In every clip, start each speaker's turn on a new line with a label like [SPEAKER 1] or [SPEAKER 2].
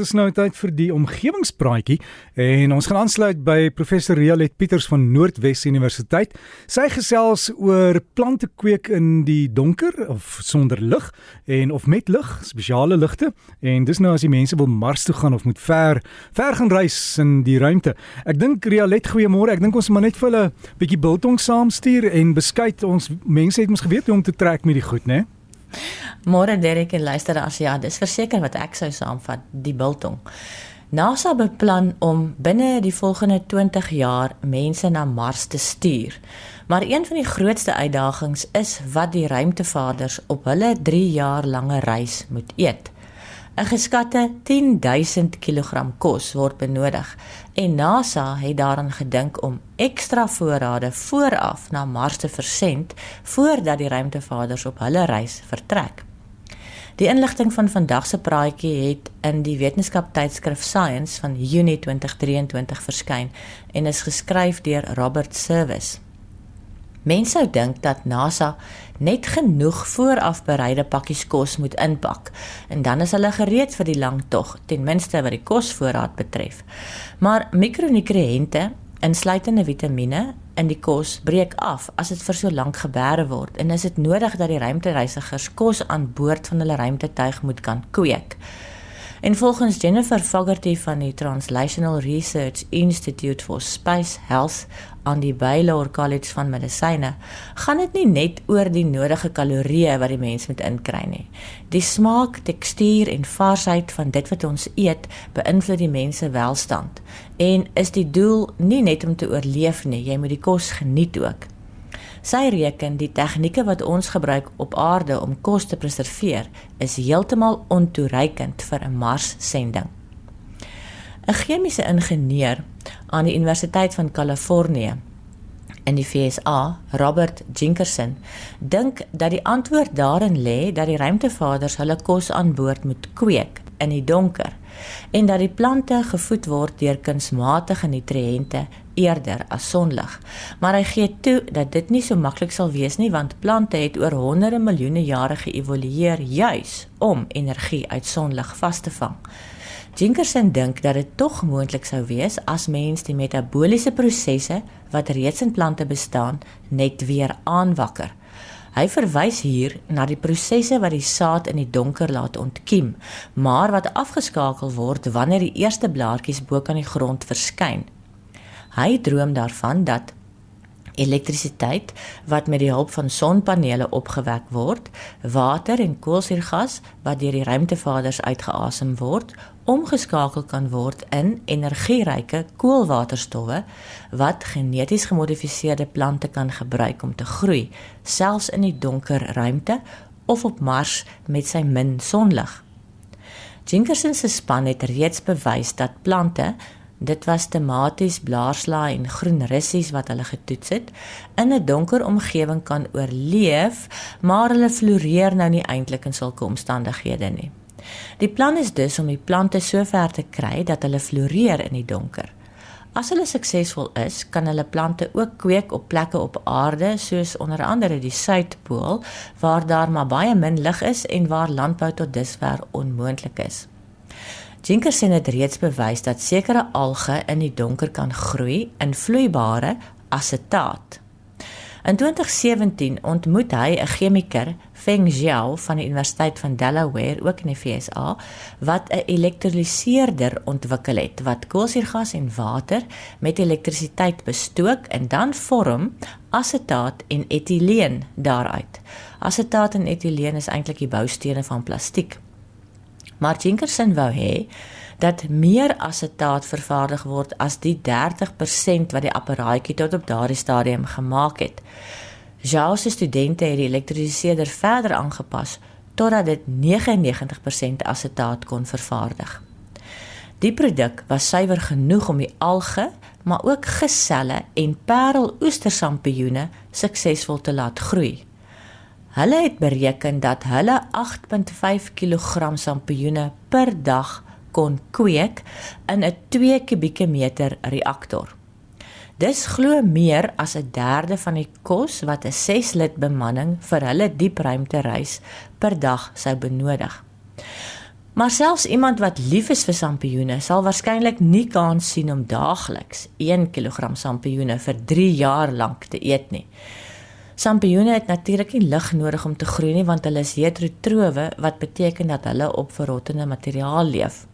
[SPEAKER 1] is nou tyd vir die omgewingspraatjie en ons gaan aansluit by professor Rialet Pieters van Noordwes Universiteit. Sy gesels oor plante kweek in die donker of sonder lig en of met lig, spesiale ligte. En dis nou as die mense wil Mars toe gaan of moet ver ver gaan reis in die ruimte. Ek dink Rialet, goeiemôre. Ek dink ons moet net vir hulle 'n bietjie biltong saamstuur en beskuit ons mense het mos geweet hoe om te trek met die goed, né? Nee?
[SPEAKER 2] Môre Derek en luister as ja, dis verseker wat ek sou saamvat, die biltong. NASA beplan om binne die volgende 20 jaar mense na Mars te stuur. Maar een van die grootste uitdagings is wat die ruimtevaders op hulle 3 jaar lange reis moet eet. 'n Geskatte 10000 kg kos word benodig en NASA het daaraan gedink om ekstra voorrade vooraf na Mars te versend voordat die ruimtevaders op hulle reis vertrek. Die inligting van vandag se praatjie het in die wetenskap tydskrif Science van Junie 2023 verskyn en is geskryf deur Robert Service. Mense sou dink dat NASA net genoeg voorafbereide pakkies kos moet inpak en dan is hulle gereed vir die lang tog, ten minste wat die kosvoorraad betref. Maar mikronutriënte, insluitende vitamiene in die kos, breek af as dit vir so lank gebeere word en is dit nodig dat die ruimtereisigers kos aan boord van hulle ruimtetuig moet kan kweek. En volgens Jennifer Fogarty van die Translational Research Institute for Space Health aan die Baylor College van Medisyne, gaan dit nie net oor die nodige kalorieë wat die mens moet inkry nie. Die smaak, tekstuur en varsheid van dit wat ons eet, beïnvloed die mens se welstand. En is die doel nie net om te oorleef nie, jy moet die kos geniet ook. Sy reken die tegnieke wat ons gebruik op aarde om kos te preserveer is heeltemal ontoereikend vir 'n Mars-sending. 'n Chemiese ingenieur aan die Universiteit van Kalifornië in die VSA, Robert Jinkerson, dink dat die antwoord daarin lê dat die ruimtevaders hulle kos aan boord moet kweek in die donker en dat die plante gevoed word deur kunsmatige nutriënte eerder as sonlig. Maar hy gee toe dat dit nie so maklik sal wees nie want plante het oor honderde miljoene jare geëvolueer juis om energie uit sonlig vas te vang. Jinkerson dink dat dit tog moontlik sou wees as mens die metabooliese prosesse wat reeds in plante bestaan net weer aanwakker. Hy verwys hier na die prosesse wat die saad in die donker laat ontkiem, maar wat afgeskakel word wanneer die eerste blaartjies bo kan die grond verskyn. Hy droom daarvan dat elektrisiteit wat met die hulp van sonpanele opgewek word, water en koolsuurgas wat deur die ruimtevaders uitgeasem word, omgeskakel kan word in energieryke koolwaterstowwe wat geneties gemodifiseerde plante kan gebruik om te groei, selfs in die donker ruimte of op Mars met sy min sonlig. Jinkerson se span het reeds bewys dat plante Dit was tematies blaarslaai en groen russies wat hulle getoets het. In 'n donker omgewing kan oorleef, maar hulle floreer nou nie eintlik in sulke omstandighede nie. Die plan is dus om die plante so ver te kry dat hulle floreer in die donker. As hulle suksesvol is, kan hulle plante ook kweek op plekke op aarde soos onder andere die suidpool waar daar maar baie min lig is en waar landbou tot dusver onmoontlik is. Jinkerson het reeds bewys dat sekere alge in die donker kan groei in vloeibare asetaat. In 2017 ontmoet hy 'n chemiker, Feng Jiao van die Universiteit van Delaware, ook in die VSA, wat 'n elektroliseerder ontwikkel het wat koolsuurgas en water met elektrisiteit bestook en dan vorm asetaat en etieleen daaruit. Asetaat en etieleen is eintlik die boustene van plastiek. Maar Jinkerson wou hê dat meer asetaat vervaardig word as die 30% wat die apparaatjie tot op daardie stadium gemaak het. Jao se studente het die elektroliseerder verder aangepas totdat dit 99% asetaat kon vervaardig. Die produk was suiwer genoeg om die alge, maar ook geselle en pareloestersampioene suksesvol te laat groei. Hulle het bereken dat hulle 8.5 kg sampioene per dag kon kweek in 'n 2 kubieke meter reaktor. Dis glo meer as 'n derde van die kos wat 'n 6-lid bemanning vir hulle diepruimte reis per dag sou benodig. Maar selfs iemand wat lief is vir sampioene, sal waarskynlik nie kans sien om daagliks 1 kg sampioene vir 3 jaar lank te eet nie. Sampioene het natuurlik nie lig nodig om te groei nie want hulle is heterotrowe wat beteken dat hulle op verrottende materiaal leef.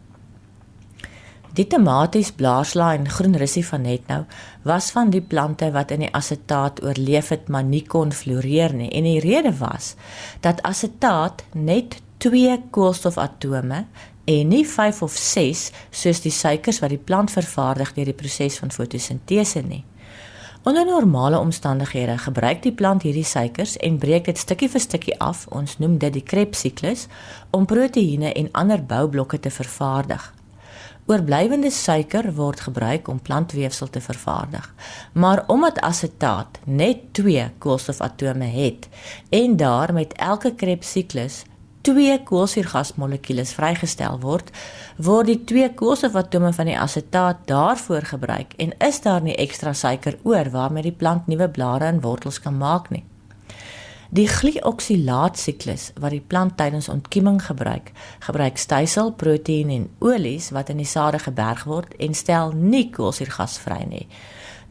[SPEAKER 2] Die tomaties, blaarslaai en groen russie van net nou was van die plante wat in die asetaat oorleef het maar nie kon floreer nie. En die rede was dat asetaat net 2 koolstofatome en nie 5 of 6 soos die suikers wat die plant vervaardig deur die proses van fotosintese nie. Onder normale omstandighede gebruik die plant hierdie suikers en breek dit stukkie vir stukkie af. Ons noem dit die Krebs siklus om proteïene en ander boublokke te vervaardig. Oorblywende suiker word gebruik om plantweefsel te vervaardig. Maar omdat asetaat net 2 koolstofatome het en daar met elke Krebs 2 koolsuurgasmolekules vrygestel word, word die 2 koolstofatome van die asetaat daarvoor gebruik en is daar nie ekstra suiker oor waarmee die plant nuwe blare en wortels kan maak nie. Die glioksilaat-siklus wat die plant tydens ontkieming gebruik, gebruik stysel, proteïen en olies wat in die sade geberg word en stel nie koolsuurgas vry nie.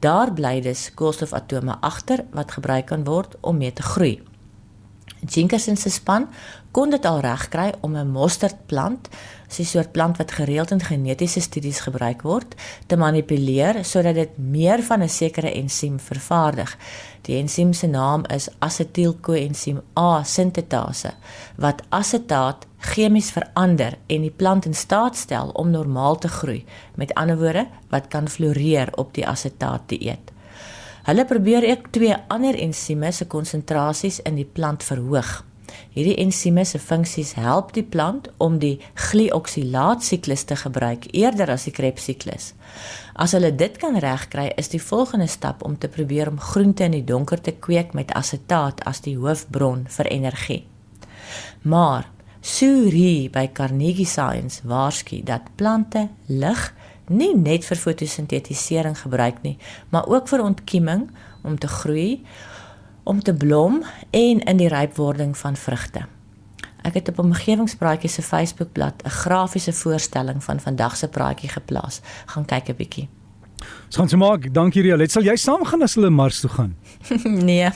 [SPEAKER 2] Daar bly dus koolstofatome agter wat gebruik kan word om mee te groei. Jinkerson se span kon dit al regkry om 'n mosterdplant, 'n soort plant wat gereeld in genetiese studies gebruik word, te manipuleer sodat dit meer van 'n sekere ensiem vervaardig. Die ensiem se naam is asetielkoensiem A sintetase wat asetaat chemies verander en die plant in staat stel om normaal te groei. Met ander woorde, wat kan floreer op die asetaat dieet. Hulle probeer ook twee ander ensieme se konsentrasies in die plant verhoog. Hierdie ensieme se funksies help die plant om die glioksilaat siklus te gebruik eerder as die Krebs siklus. As hulle dit kan regkry, is die volgende stap om te probeer om groente in die donker te kweek met asetaat as die hoofbron vir energie. Maar Suri by Carnegie Science waarsku dat plante lig nie net vir fotosintetisering gebruik nie, maar ook vir ontkieming om te groei, om te blom en in die rypwording van vrugte. Ek het op 'n omgewingspraatjie se Facebookblad 'n grafiese voorstelling van vandag se praatjie geplaas. Gaan kyk 'n bietjie.
[SPEAKER 1] Gaan se maak. Dankie Rialet. Sal jy saamgaan as hulle Mars toe gaan?
[SPEAKER 2] nee.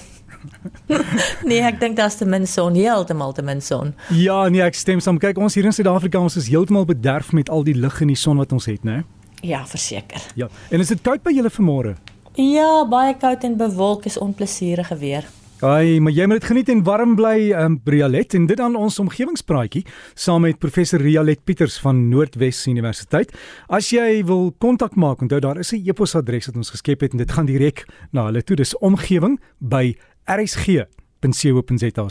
[SPEAKER 2] nee, ek dink daar's te min son, heeltemal te min son.
[SPEAKER 1] Ja, nee, ek stem saam. Kyk, ons hier in Suid-Afrika, ons is heeltemal bederf met al die lig en die son wat ons het, né?
[SPEAKER 2] Ja, verseker.
[SPEAKER 1] Ja. En is dit koud by julle vanmôre?
[SPEAKER 2] Ja, baie koud en bewolk is onplesierige weer.
[SPEAKER 1] Ai, maar jy moet dit geniet en warm bly, um, Rialet en dit aan ons omgewingspraatjie saam met professor Rialet Pieters van Noordwes Universiteit. As jy wil kontak maak, onthou daar is 'n e-posadres wat ons geskep het en dit gaan direk na hulle toe. Dis omgewing by rsg.co.za.